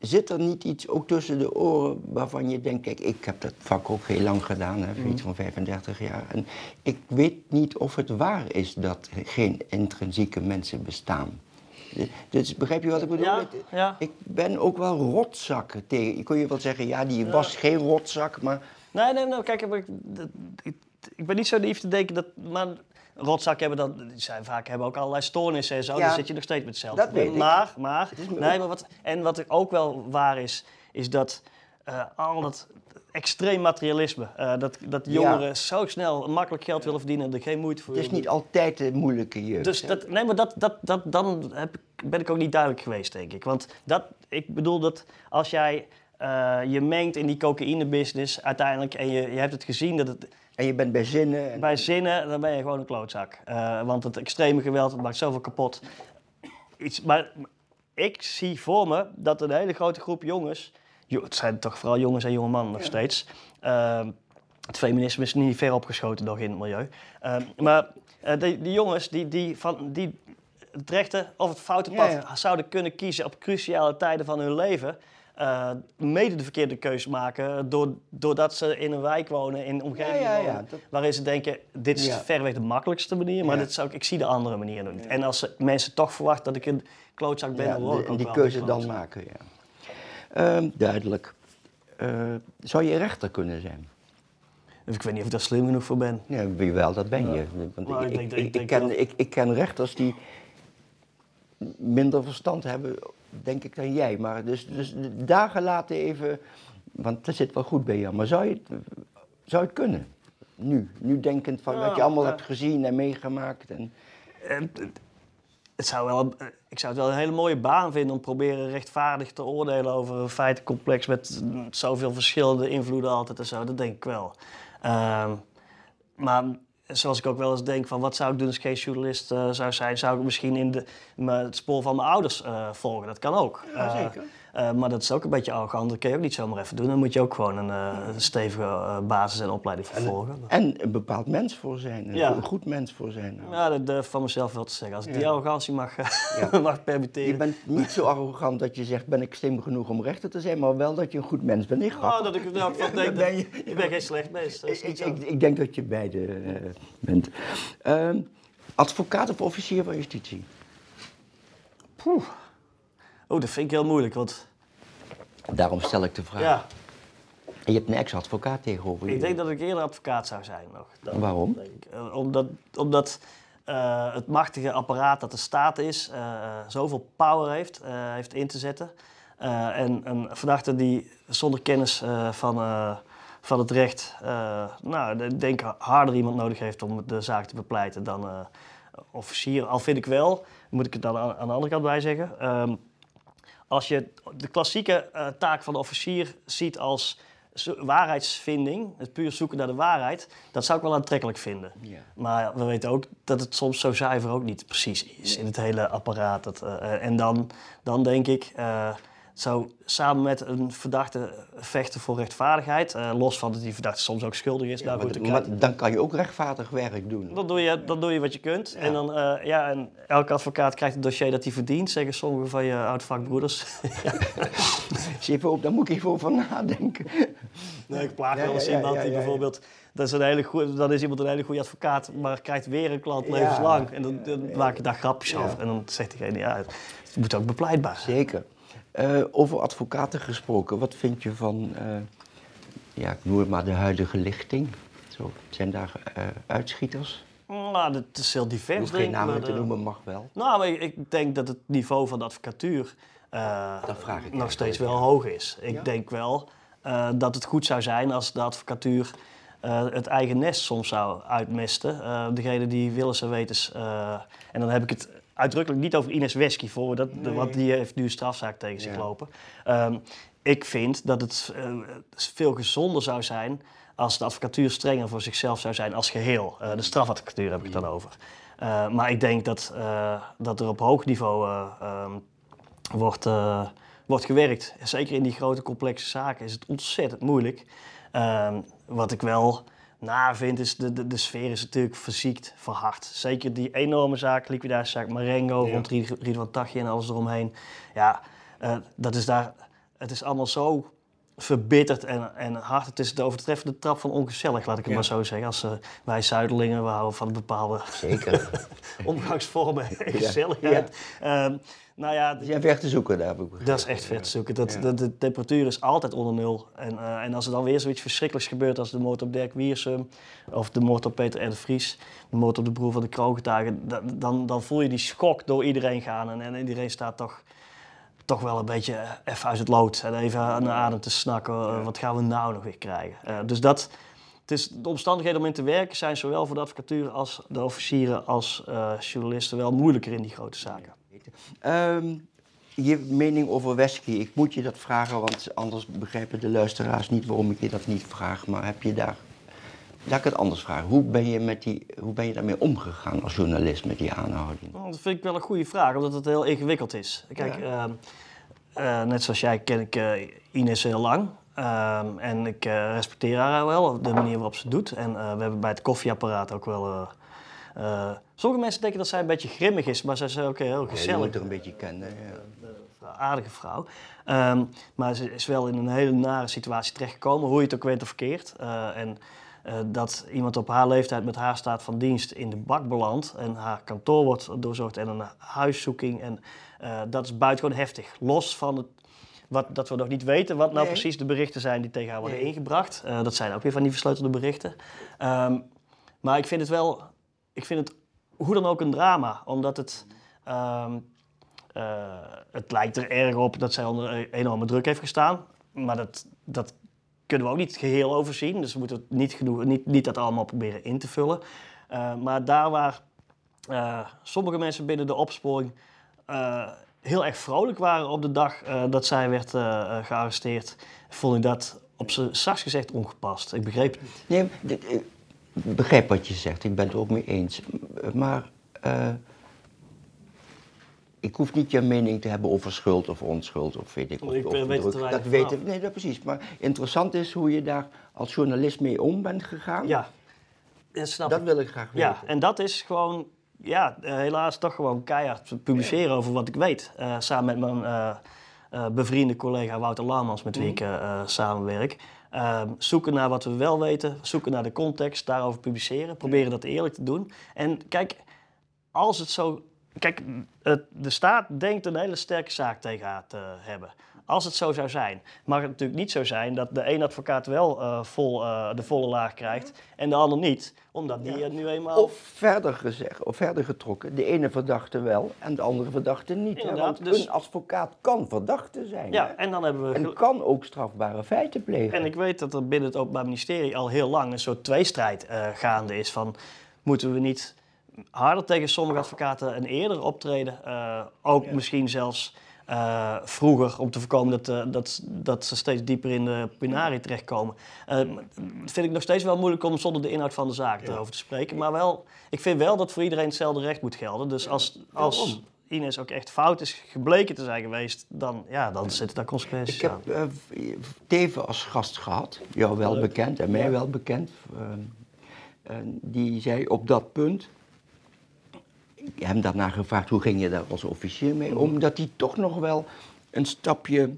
zit er niet iets ook tussen de oren waarvan je denkt, kijk, ik heb dat vak ook heel lang gedaan, hè, iets van 35 jaar. En ik weet niet of het waar is dat geen intrinsieke mensen bestaan. Dus begrijp je wat ik bedoel? Ja, ja. Ik ben ook wel rotzakken tegen. Je kon je wel zeggen, ja, die was geen rotzak, maar. Nee, nee, nee. Kijk, ik, ik, ik ben niet zo naïef te denken dat. Maar rotzak hebben dan, die zijn vaak hebben ook allerlei stoornissen en zo. Ja, dan zit je nog steeds met hetzelfde. Dat weet maar, maar, nee, maar wat, en wat ook wel waar is, is dat uh, al dat extreem materialisme. Uh, dat, dat jongeren ja. zo snel makkelijk geld willen verdienen en er geen moeite voor Het is niet altijd de moeilijke jeugd. Dus dat, nee, maar dat, dat, dat, dan heb, ben ik ook niet duidelijk geweest, denk ik. Want dat, ik bedoel dat als jij uh, je mengt in die cocaïne-business uiteindelijk en je, je hebt het gezien dat het en je bent bij zinnen. En... Bij zinnen, dan ben je gewoon een klootzak. Uh, want het extreme geweld het maakt zoveel kapot. Iets, maar ik zie voor me dat een hele grote groep jongens... Het zijn toch vooral jongens en jonge mannen nog ja. steeds. Uh, het feminisme is niet ver opgeschoten nog in het milieu. Uh, maar uh, die, die, jongens die, die, van, die het rechte of het foute pad ja, ja. zouden kunnen kiezen op cruciale tijden van hun leven uh, mede de verkeerde keuze maken. doordat ze in een wijk wonen, in een omgeving ja, ja, wonen, dat... waarin ze denken, dit is verreweg de makkelijkste manier, maar dit zou ik, ik zie de andere manier nog niet. En als ze, mensen toch verwachten dat ik een klootzak ben, dan word ik ook die keuze dan maken, ja. Uh, duidelijk. Uh, zou je rechter kunnen zijn? Ik weet niet of ik daar slim genoeg voor ben. Ja, wel, dat ben je. Want ik, ik, ik, ik, ken, ik, ik ken rechters die minder verstand hebben denk ik dan jij. Maar dus, dus dagen laten even, want dat zit wel goed bij jou. Maar zou je het, zou het kunnen? Nu, nu denkend van wat je allemaal hebt gezien en meegemaakt. En... Het zou wel, ik zou het wel een hele mooie baan vinden om proberen rechtvaardig te oordelen over een feitencomplex met zoveel verschillende invloeden altijd en zo. Dat denk ik wel. Uh, maar zoals ik ook wel eens denk van wat zou ik doen als ik geen journalist uh, zou zijn, zou ik misschien in de, het spoor van mijn ouders uh, volgen. Dat kan ook. Ja, zeker. Uh, maar dat is ook een beetje arrogant. Dat kun je ook niet zomaar even doen. Dan moet je ook gewoon een, een stevige basis en opleiding vervolgen. En, en, een bepaald mens voor zijn. Een ja. goed mens voor zijn. Ja, dat durf van mezelf wel te zeggen. Als ik die arrogantie mag, ja. mag permitteren. Je bent niet zo arrogant dat je zegt, ben ik slim genoeg om rechter te zijn. Maar wel dat je een goed mens bent. Ik oh, dat ik van denk, ben je, je bent geen slecht mens. Ik, ik, ik, denk dat je beide bent. Uh, advocaat of officier van justitie? Poeh. Oh, dat vind ik heel moeilijk, want... Daarom stel ik de vraag. Ja. En je hebt een ex-advocaat tegenover je. Ik denk dat ik eerder advocaat zou zijn nog. Waarom? Uh, omdat omdat uh, het machtige apparaat dat de staat is, uh, zoveel power heeft, heeft in te zetten. en een verdachte die zonder kennis van van het recht, nou, ik denk harder iemand nodig heeft om de zaak te bepleiten dan officier. Al vind ik wel moet ik het dan aan, aan de andere kant bij zeggen. Ehm, als je de klassieke eh, taak van de officier ziet als waarheidsvinding, het puur zoeken naar de waarheid, dat zou ik wel aantrekkelijk vinden. Ja. Maar we weten ook dat het soms zo zuiver ook niet precies is in het hele apparaat. Dat, eh, en dan, dan denk ik, eh, zou samen met een verdachte vechten voor rechtvaardigheid, eh, los van dat die verdachte soms ook schuldig is. maar, goed, dan maar krijg- dan kan je ook rechtvaardig werk doen. dan doe, je, dan doe je wat je kunt. En, dan, eh, ja, en elke advocaat krijgt het dossier dat hij verdient, zeggen sommige van je oud-vakbroeders. Op, daar moet ik even over nadenken. Nee, ik plaag wel eens iemand die bijvoorbeeld... Dat is een hele goeie, dan is iemand een hele goede advocaat, maar krijgt weer een klant levenslang. En dan, dan maak je daar grapjes over. En dan zegt diegene, ja, het moet ook bepleitbaar zijn. Zeker. Eh, over advocaten gesproken, wat vind je van, eh, ja, ik noem het maar de huidige lichting? Zo, zijn daar eh, uitschieters? Nou, het is heel divers, geen namen te noemen, mag wel. Nou, maar ik, ik denk dat het niveau van de advocatuur Dat nog steeds wel hoog is. Ik Ja? denk wel dat het goed zou zijn als de advocatuur het eigen nest soms zou uitmesten. Eh degene die willens en wetens... eh, en dan heb ik het uitdrukkelijk niet over Ines Wesky voor, dat, want die heeft nu een strafzaak tegen zich Ja. lopen. Ehm, ik vind dat het eh, veel gezonder zou zijn als de advocatuur strenger voor zichzelf zou zijn als geheel. Eh, de strafadvocatuur heb ik het dan over. Eh, maar ik denk dat, dat er op hoog niveau eh, ehm, wordt, wordt gewerkt. Zeker in die grote complexe zaken is het ontzettend moeilijk. Ehm, wat ik wel naar vind is, de, de, de sfeer is natuurlijk verziekt, verhard. Zeker die enorme zaak, liquidatiezaak Marengo, Ja. rond van Tachje en alles eromheen. Ja, eh, dat is daar, het is allemaal zo verbitterd en, en hard. Het is de overtreffende trap van ongezellig, laat ik het Ja. maar zo zeggen. Als eh, wij Zuiderlingen, we houden van bepaalde Zeker. omgangsvormen en gezelligheid. Ehm, nou ja, Die zijn ver te zoeken, daar heb ik begrepen. dat is echt ver te zoeken. Dat, Ja. dat, de temperatuur is altijd onder nul. En, eh, en als er dan weer zoiets verschrikkelijks gebeurt als de moord op Dirk Wiersum... of de moord op Peter R. de Vries, de moord op de broer van de kroongetuigen... da- dan, dan voel je die schok door iedereen gaan. En, en iedereen staat toch, toch wel een beetje eh, even uit het lood. En even aan de adem te snakken. eh, wat gaan we nou nog weer krijgen? Eh, dus dat... Het is, de omstandigheden om in te werken zijn zowel voor de advocatuur als de officieren als eh, journalisten wel moeilijker in die grote zaken. Ehm, je mening over Wesky, ik moet je dat vragen, want anders begrijpen de luisteraars niet waarom ik je dat niet vraag. Maar heb je daar, laat ik het anders vragen, hoe ben je, met die, hoe ben je daarmee omgegaan als journalist met die aanhouding? Nou, Dat vind ik wel een goede vraag, omdat het heel ingewikkeld is. Kijk, Ja. ehm, eh, net zoals jij ken ik eh, Ines heel lang. Ehm, en ik eh, respecteer haar wel, de manier waarop ze het doet. En we hebben bij het koffieapparaat ook wel... sommige mensen denken dat zij een beetje grimmig is, maar zij is ook heel Je gezellig. moet er een beetje kennen. Ja. Een aardige vrouw. Ehm, maar ze is wel in een hele nare situatie terechtgekomen, hoe je het ook weet of verkeerd. En eh, dat iemand op haar leeftijd met haar staat van dienst in de bak belandt en haar kantoor wordt doorzocht en een huiszoeking. En eh, dat is buitengewoon heftig. Los van het, wat, dat we nog niet weten wat nou Nee. precies de berichten zijn die tegen haar worden Nee. ingebracht. Eh, dat zijn ook weer van die versleutelde berichten. Ehm, maar ik vind het wel, ik vind het hoe dan ook een drama, omdat het. ehm, eh, het lijkt er erg op dat zij onder e- enorme druk heeft gestaan. Maar dat, dat kunnen we ook niet geheel overzien. Dus we moeten niet, genoeg, niet, niet dat allemaal proberen in te vullen. Eh, maar daar waar eh, sommige mensen binnen de opsporing eh, heel erg vrolijk waren op de dag dat zij werd gearresteerd, vond ik dat op zijn zachtst gezegd ongepast. Ik begreep het niet. Nee, ik begrijp wat je zegt, ik ben het ook mee eens. Maar ik hoef niet je mening te hebben over schuld of onschuld of weet ik Ik, of eh, weet druk. Dat weet ik, nee, dat precies. Maar interessant is hoe je daar als journalist mee om bent gegaan. Ja, dat snap Dat ik. wil ik graag weten. Ja, en dat is gewoon, ja, eh, helaas toch gewoon keihard publiceren over wat ik weet. Eh, samen met mijn eh, bevriende collega Wouter Lammans, met wie ik eh, eh, samenwerk. Ehm, zoeken naar wat we wel weten, zoeken naar de context, daarover publiceren. Proberen dat eerlijk te doen. En kijk, als het zo. Kijk, de staat denkt een hele sterke zaak tegen haar te hebben. Als het zo zou zijn, mag het natuurlijk niet zo zijn dat de een advocaat wel eh, vol, eh, de volle laag krijgt en de ander niet, omdat die het nu eenmaal. Of verder gezegd, of verder getrokken, de ene verdachte wel en de andere verdachte niet. hè? Want dus- een advocaat kan verdachte zijn. ja, hè? en dan hebben we. En kan ook strafbare feiten plegen. En ik weet dat er binnen het Openbaar Ministerie al heel lang een soort tweestrijd eh, gaande is van moeten we niet harder tegen sommige advocaten en eerder optreden. Eh, ook misschien zelfs eh, vroeger, om te voorkomen dat, eh, dat, dat ze steeds dieper in de penarie terechtkomen. Eh, vind ik nog steeds wel moeilijk om zonder de inhoud van de zaak erover te spreken. Maar wel, ik vind wel dat voor iedereen hetzelfde recht moet gelden. Dus als, als? Ines ook echt fout is gebleken te zijn geweest, dan, ja, dan zitten daar consequenties Ik heb aan. eh, Teven als gast gehad, jou wel Leuk. bekend en mij wel bekend. En die zei op dat punt, ik heb hem daarna gevraagd hoe ging je daar als officier mee om, dat hij toch nog wel een stapje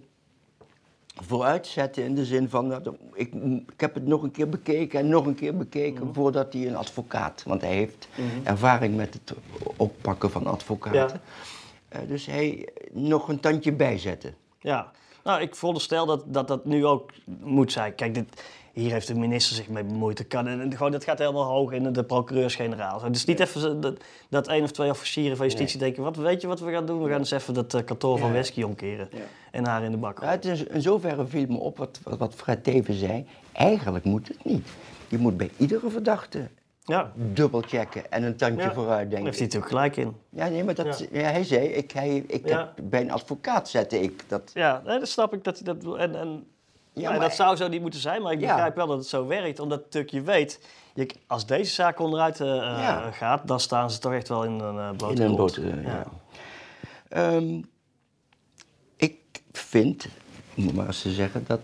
vooruit zette in de zin van, dat, ik, ik heb het nog een keer bekeken en nog een keer bekeken voordat hij een advocaat, want hij heeft ervaring met het oppakken van advocaten. Eh, dus hij nog een tandje bijzette. Ja, nou, ik veronderstel dat, dat dat nu ook moet zijn. Kijk, dit, hier heeft de minister zich mee bemoeid. Dat, kan, en, gewoon, dat gaat helemaal hoog in de procureurs-generaal. Het is niet even dat, dat één of twee officieren van justitie denken... Wat, weet je wat we gaan doen? We gaan eens even dat eh, kantoor van. Wesky omkeren. En haar in de bak Ja, het is, in zoverre viel me op wat, wat, wat Fred Teven zei. Eigenlijk moet het niet. Je moet bij iedere verdachte Ja, dubbelchecken en een tandje ja. vooruit daar denken. heeft hij natuurlijk gelijk in. Ja, nee, maar dat, Ja. ja. hij zei, ik, hij, ik heb, bij een advocaat zette ik dat. Ja, nee, dat snap ik. Dat, hij dat, en, en, Ja, ja, maar- dat zou zo niet moeten zijn, maar ik begrijp wel dat het zo werkt. Omdat je weet, je, als deze zaak onderuit eh, Ja. gaat, dan staan ze toch echt wel in een uh, blote In een boot, eh, ja. Ehm, ik vind, moet maar eens te zeggen, dat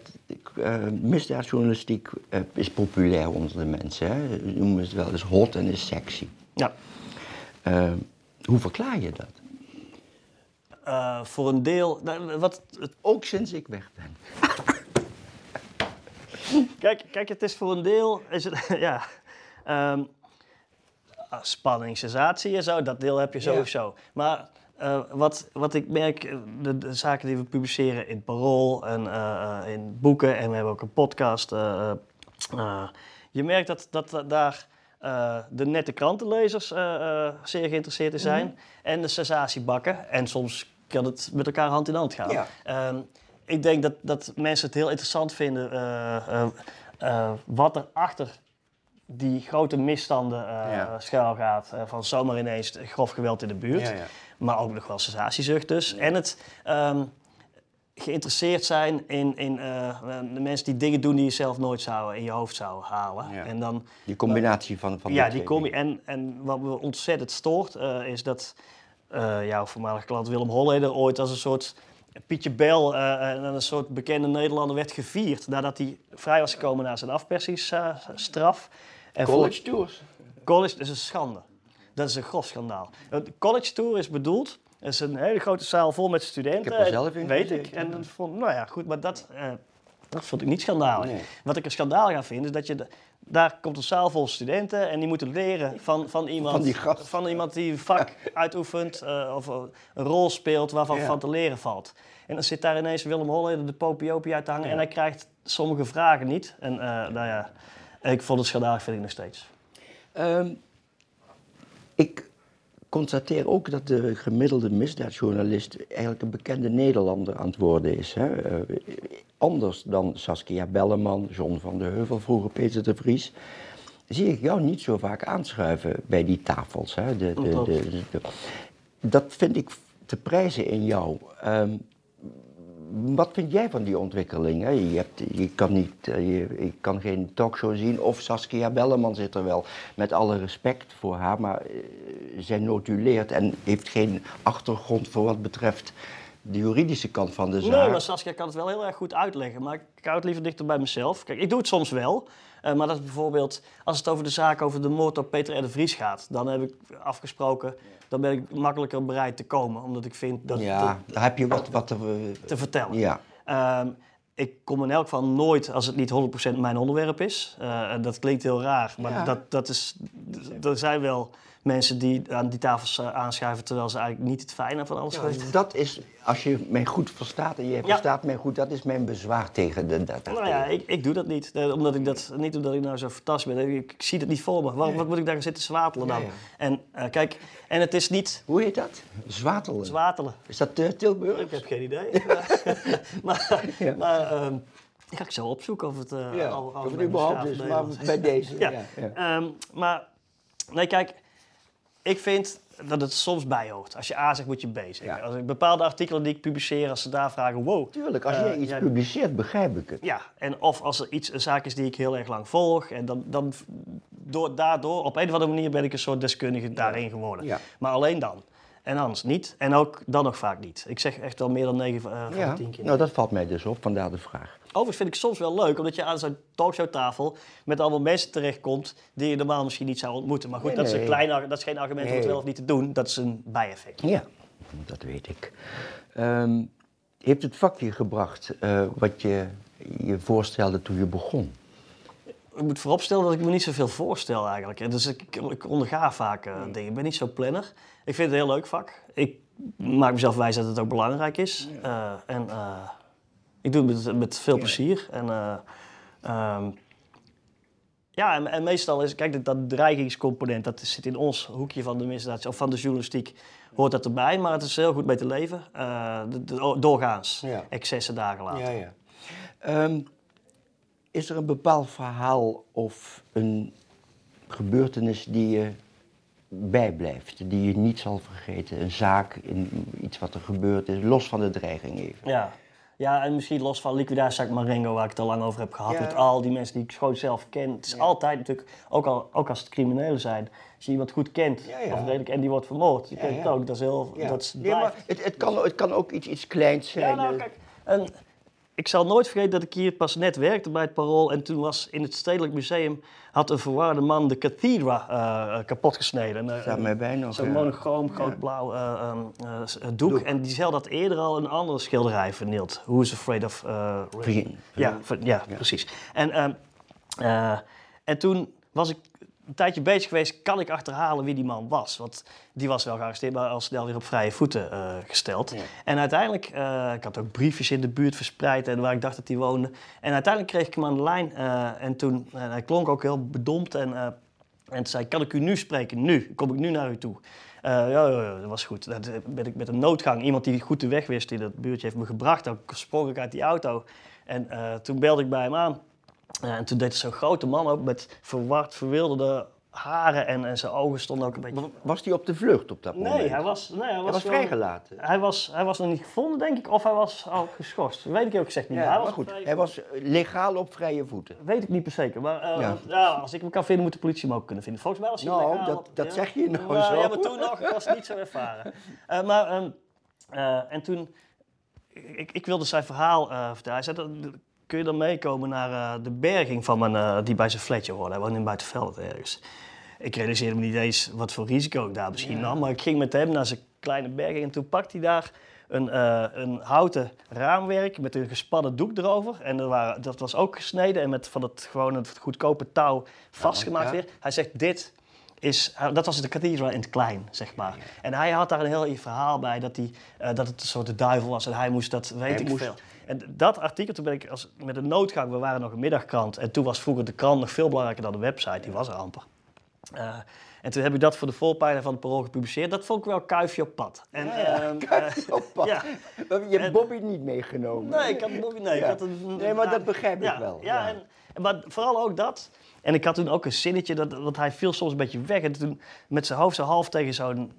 eh, misdaadjournalistiek eh, is populair onder de mensen. Hè. Ze noemen het wel eens hot en is sexy. Ja. Ehm, hoe verklaar je dat? Eh, voor een deel. nou, Wat, het- Ook sinds ik weg ben. kijk, kijk, het is voor een deel. Is het, ja, ehm, ah, spanning, sensatie en zo, dat deel heb je Ja. sowieso. Maar eh, wat, wat ik merk, eh, de, de zaken die we publiceren in het Parool en eh, in boeken, en we hebben ook een podcast. je merkt dat, dat, daar de nette krantenlezers zeer geïnteresseerd in zijn. En de sensatiebakken. En soms kan het met elkaar hand in hand gaan. Ja. Ehm, ik denk dat, dat mensen het heel interessant vinden eh, eh, eh, wat er achter die grote misstanden Ja. schuil gaat. van zomaar ineens grof geweld in de buurt. Ja, ja. Maar ook nog wel sensatiezucht dus. En het ehm, geïnteresseerd zijn in, in de mensen die dingen doen die je zelf nooit zou in je hoofd zou halen. En dan Die combinatie van, van ja, de die je. En, en wat me ontzettend stoort, is dat jouw voormalige klant Willem Holleder ooit als een soort Pietje Bel eh, en een soort bekende Nederlander werd gevierd nadat hij vrij was gekomen na zijn afpersingsstraf. College tours. College is een schande. Dat is een grof schandaal. College tour is bedoeld. Het is een hele grote zaal vol met studenten. Ik heb er zelf in Weet ik. En dat vond, nou ja, goed, maar dat, eh, dat vond ik niet schandalig. Nee. Wat ik een schandaal ga vinden, is dat je... daar komt een zaal vol studenten en die moeten leren van, van, iemand, Van die gast. van iemand die een vak uitoefent eh, of een rol speelt waarvan Ja. van te leren valt. En dan zit daar ineens Willem Holleder de popiopie uit te hangen en hij krijgt sommige vragen niet. En eh, nou ja, ik vond het schandalig, vind ik nog steeds. Ehm, ik constateer ook dat de gemiddelde misdaadjournalist eigenlijk een bekende Nederlander aan het worden is. Hè? Eh, anders dan Saskia Belleman, John van de Heuvel, vroeger Peter de Vries. Zie ik jou niet zo vaak aanschuiven bij die tafels. Hè? De, de, de- dat vind ik te prijzen in jou. Ehm, wat vind jij van die ontwikkeling? Hè? Je, hebt, je, kan niet, eh, je, je kan geen talkshow zien of Saskia Belleman zit er wel. Met alle respect voor haar, maar eh, zij notuleert en heeft geen achtergrond voor wat betreft de juridische kant van de zaak. Nee, maar Saskia kan het wel heel erg goed uitleggen. Maar ik hou het liever dichter bij mezelf. Kijk, ik doe het soms wel. Eh, maar dat is bijvoorbeeld, als het over de zaak over de moord op Peter R. de Vries gaat, dan heb ik afgesproken, dan ben ik makkelijker bereid te komen. Omdat ik vind dat ja, daar heb je wat, wat te, te, te vertellen. ja. Ehm, ik kom in elk geval nooit als het niet 100% mijn onderwerp is. Eh, dat klinkt heel raar, maar Ja. dat, dat is, er zijn wel mensen die aan die tafels eh, aanschuiven terwijl ze eigenlijk niet het fijne van alles weten. Dat is, als je mij goed verstaat en jij verstaat mij goed, dat is mijn bezwaar tegen de... Dat, Nou ja, ik, ik doe dat niet. Eh, omdat ik dat, niet omdat ik nou zo fantastisch ben. Ik, ik zie het niet voor me. Wat, wat moet ik daar gaan zitten zwatelen dan? Ja, ja. En eh, kijk, en het is niet Hoe heet dat? Zwatelen. zwatelen. Is dat uh, Tilburg? Ik heb geen idee. maar Ja. maar ehm, die ga ik zo opzoeken of het uh, Ja, al, al of het überhaupt is, maar bij deze. Ja. Ja. Ja. Ehm, maar nee, kijk, ik vind dat het soms bij hoort. Als je A zegt, moet je B zeggen. Ja. Als ik bepaalde artikelen die ik publiceer, als ze daar vragen, wow. Tuurlijk, als eh, jij iets publiceert, begrijp ik het. Ja, en of als er iets, een zaak is die ik heel erg lang volg, en dan, dan door, daardoor, op een of andere manier ben ik een soort deskundige daarin geworden. Ja. Maar alleen dan. En anders niet. En ook dan nog vaak niet. Ik zeg echt wel meer dan 9 van eh, van Ja, de 10 keer. nou dat valt mij dus op, vandaar de vraag. Overigens vind ik soms wel leuk, omdat je aan zo'n talkshowtafel met allemaal mensen terechtkomt die je normaal misschien niet zou ontmoeten. Maar goed, Nee, dat, is een nee. klein, ar- dat is geen argument om het wel of niet te doen. Dat is een bijeffect. Ja, dat weet ik. Ehm, heeft het vakje gebracht eh, wat je je voorstelde toen je begon? Ik moet vooropstellen dat ik me niet zoveel voorstel eigenlijk. En Dus ik, ik, onderga vaak eh, dingen. Ik ben niet zo planner. Ik vind het een heel leuk vak. Ik maak mezelf wijs dat het ook belangrijk is. Eh, en eh, ik doe het met, met veel plezier. En, eh, ehm, ja, en, en meestal is, kijk, dat, dat dreigingscomponent, dat zit in ons hoekje van de misdaad of van de journalistiek, hoort dat erbij. Maar het is heel goed mee te leven. De- de- doorgaans. Ja. Excessen dagen later. ja. Is er een bepaald verhaal of een gebeurtenis die je bijblijft, die je niet zal vergeten? Een zaak, in, iets wat er gebeurd is, los van de dreiging even. Ja. ja, en misschien los van liquidatie Marengo, waar ik het al lang over heb gehad. Ja. Met al die mensen die ik gewoon zelf ken. Het is altijd natuurlijk, ook, al, ook als het criminelen zijn, als je iemand goed kent, Ja, of redelijk, en die wordt vermoord. Je kent het ook, dat is heel... Ja. Dat is, nee, maar het, het, kan, het kan ook iets, iets kleins zijn. Ja, nou eh, kijk, en ik zal nooit vergeten dat ik hier pas net werkte bij het Parool. En toen was in het Stedelijk Museum, had een verwarde man de cathedra eh, kapot gesneden. En, eh, staat mij bij nog. Zo'n ja. monochroom, groot blauw eh, eh, eh, doek. En die had dat eerder al een andere schilderij vernield. Who is Afraid of eh, Rain? Begin. Ja, ver- ja, precies. En, ehm, eh, en toen was ik een tijdje bezig geweest, kan ik achterhalen wie die man was? Want die was wel gearresteerd, maar al snel weer op vrije voeten eh, gesteld. Ja. En uiteindelijk, eh, ik had ook briefjes in de buurt verspreid en waar ik dacht dat hij woonde. En uiteindelijk kreeg ik hem aan de lijn eh, en toen, en hij klonk ook heel bedompt en... en toen zei kan ik u nu spreken? Nu. Kom ik nu naar u toe? Ja, ja, ja, dat was goed. Dan ben ik met een noodgang, iemand die goed de weg wist in dat buurtje, heeft me gebracht. Dan sprong ik uit die auto. En toen belde ik bij hem aan. Eh, en toen deed zo'n grote man ook met verward, verwilderde haren. En, en zijn ogen stonden ook een beetje... Was hij op de vlucht op dat moment? Nee, hij was, nee, hij was, Hij was gewoon- vrijgelaten. Hij was, hij was nog niet gevonden, denk ik. Of hij was al geschorst. Weet ik ook gezegd niet. Ja, hij maar was goed, hij was legaal op vrije voeten. Weet ik niet per zeker. Maar eh, Ja. ja. als ik hem kan vinden, moet de politie hem ook kunnen vinden. Volgens mij was hij Nou, legaal dat- dat zeg je nou Ja, zo. Ja, maar toen nog, ik was niet zo ervaren. Eh, maar, ehm, eh, en toen, ik, ik wilde zijn verhaal eh, vertellen. Hij zei, dat- kun je dan meekomen naar eh, de berging van mijn, eh, die bij zijn flatje hoorde. Hij woonde in Buitenveld ergens. Ik realiseerde me niet eens wat voor risico ik daar misschien nam. Maar ik ging met hem naar zijn kleine berging en toen pakte hij daar een, eh, een houten raamwerk met een gespannen doek erover. En er waren, dat was ook gesneden en met van het, gewoon het goedkope touw vastgemaakt ja. weer. Hij zegt, dit is, dat was de cathedral in het klein, zeg maar. En hij had daar een heel verhaal bij dat, hij, dat het een soort de duivel was en hij moest dat, weet Hij ik moest- veel. En dat artikel, toen ben ik als, met een noodgang, we waren nog een middagkrant. En toen was vroeger de krant nog veel belangrijker dan de website, die was er amper. Eh, en toen heb ik dat voor de voorpagina van het Parool gepubliceerd. Dat vond ik wel kuifje op pad. En, ehm, eh, Op pad. ja. Je hebt Bobby niet meegenomen. Nee, ik had nog nee, ik Ja. had een, Nee, maar dat begrijp ik wel, Ja, en maar vooral ook dat. En ik had toen ook een zinnetje, dat, want hij viel soms een beetje weg. En toen met zijn hoofd zo half tegen zo'n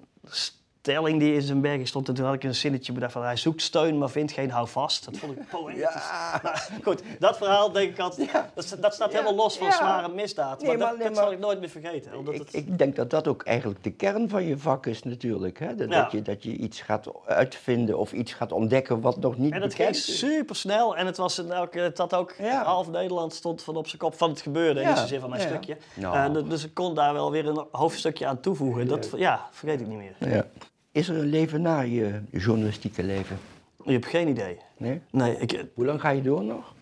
stelling die in zijn bergen stond. En toen had ik een zinnetje bedacht van hij zoekt steun, maar vindt geen houvast. Dat vond ik poëtisch. Ja. Maar goed, dat verhaal denk ik altijd, dat, dat staat helemaal los van Ja. zware misdaad. Nee, maar, maar- dat, nee, dat zal ik nooit meer vergeten. Omdat Ik, het, ik denk dat dat ook eigenlijk de kern van je vak is natuurlijk. Hè? Dat, Ja. dat, je, dat je iets gaat uitvinden of iets gaat ontdekken wat nog niet En het ging bekend is. super snel en het was in het had ook Ja. half Nederland stond van op zijn kop van het gebeurde, Ja, niet zozeer van mijn ja. stukje. Nou. Eh, dus ik kon daar wel weer een hoofdstukje aan toevoegen. Dat, ja, vergeet ik niet meer. Is er een leven na je journalistieke leven? Je hebt geen idee. Nee? Nee, ik, Hoe lang ga je door nog?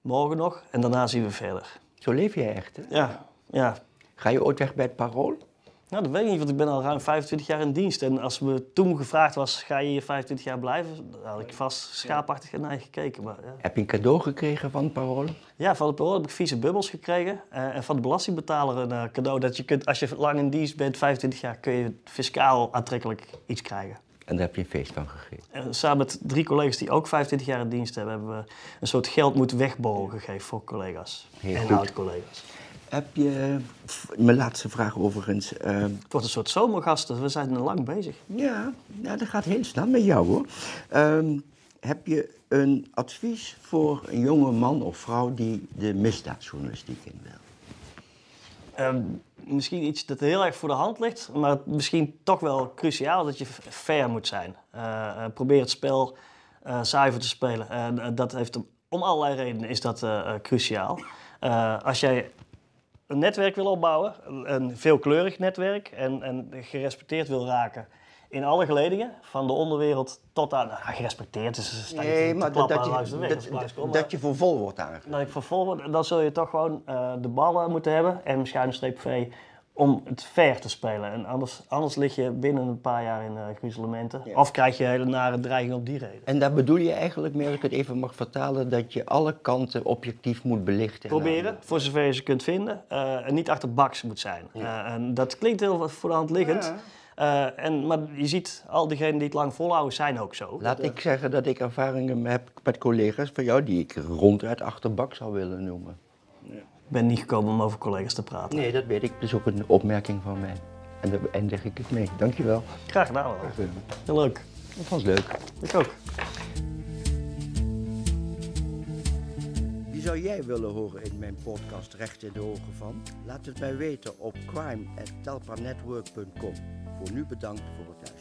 morgen nog en daarna zien we verder. Zo leef jij echt, hè? Ja, ja. Ga je ooit weg bij het parool? Nou, dat weet ik niet, want ik ben al ruim 25 jaar in dienst. En als me toen gevraagd was, ga je hier 25 jaar blijven? Dan had ik vast schaapachtig naar gekeken. Maar, ja. Heb je een cadeau gekregen van het parool? Ja, van het parool heb ik vieze bubbels gekregen. Eh, en van de belastingbetaler een eh, cadeau dat je kunt, als je lang in dienst bent, 25 jaar, kun je fiscaal aantrekkelijk iets krijgen. En daar heb je een feest van gegeven. En samen met drie collega's die ook 25 jaar in dienst hebben, hebben we een soort geld moet wegborrel gegeven voor collega's Heel en oud-collega's. Heb je, mijn laatste vraag overigens. eh, Het wordt een soort zomergasten. We zijn er lang bezig. ja, ja, dat gaat heel snel met jou hoor. Ehm, heb je een advies voor een jonge man of vrouw die de misdaadjournalistiek in wil? Ehm, misschien iets dat heel erg voor de hand ligt, maar misschien toch wel cruciaal dat je fair moet zijn. Eh, eh, probeer het spel eh, zuiver te spelen. Dat heeft om allerlei redenen is dat cruciaal. Als jij een netwerk wil opbouwen, een- veelkleurig netwerk en, en gerespecteerd wil raken in alle geledingen, van de onderwereld tot aan, nou, gerespecteerd is te dat, dat, je, weg, dat, je voor vol wordt aangegeven. dat ik vervolgens, dan zul je toch gewoon eh, de ballen moeten hebben en schuine streep V om het fair te spelen. En anders, anders lig je binnen een paar jaar in uh, gruzelementen. Ja. Of krijg je hele nare dreiging op die reden. En daar bedoel je eigenlijk, meer als ik het even mag vertalen, dat je alle kanten objectief moet belichten. Proberen, voor zover je ze kunt vinden. eh, en niet achter baks moet zijn. Eh, en dat klinkt heel voor de hand liggend. Eh, en, maar je ziet, al diegenen die het lang volhouden zijn ook zo. Laat ik zeggen dat ik ervaringen heb met collega's van jou die ik ronduit achterbak zou willen noemen. Ik ben niet gekomen om over collega's te praten. Nee, dat weet ik. Dat is ook een opmerking van mij. En daar eindig ik het mee. Dankjewel. Graag gedaan wel. Heel leuk. Dat was leuk. Ik ook. Wie zou jij willen horen in mijn podcast Recht in de Ogen van? Laat het mij weten op crime.telpanetwork.com. Voor nu bedankt voor het luisteren.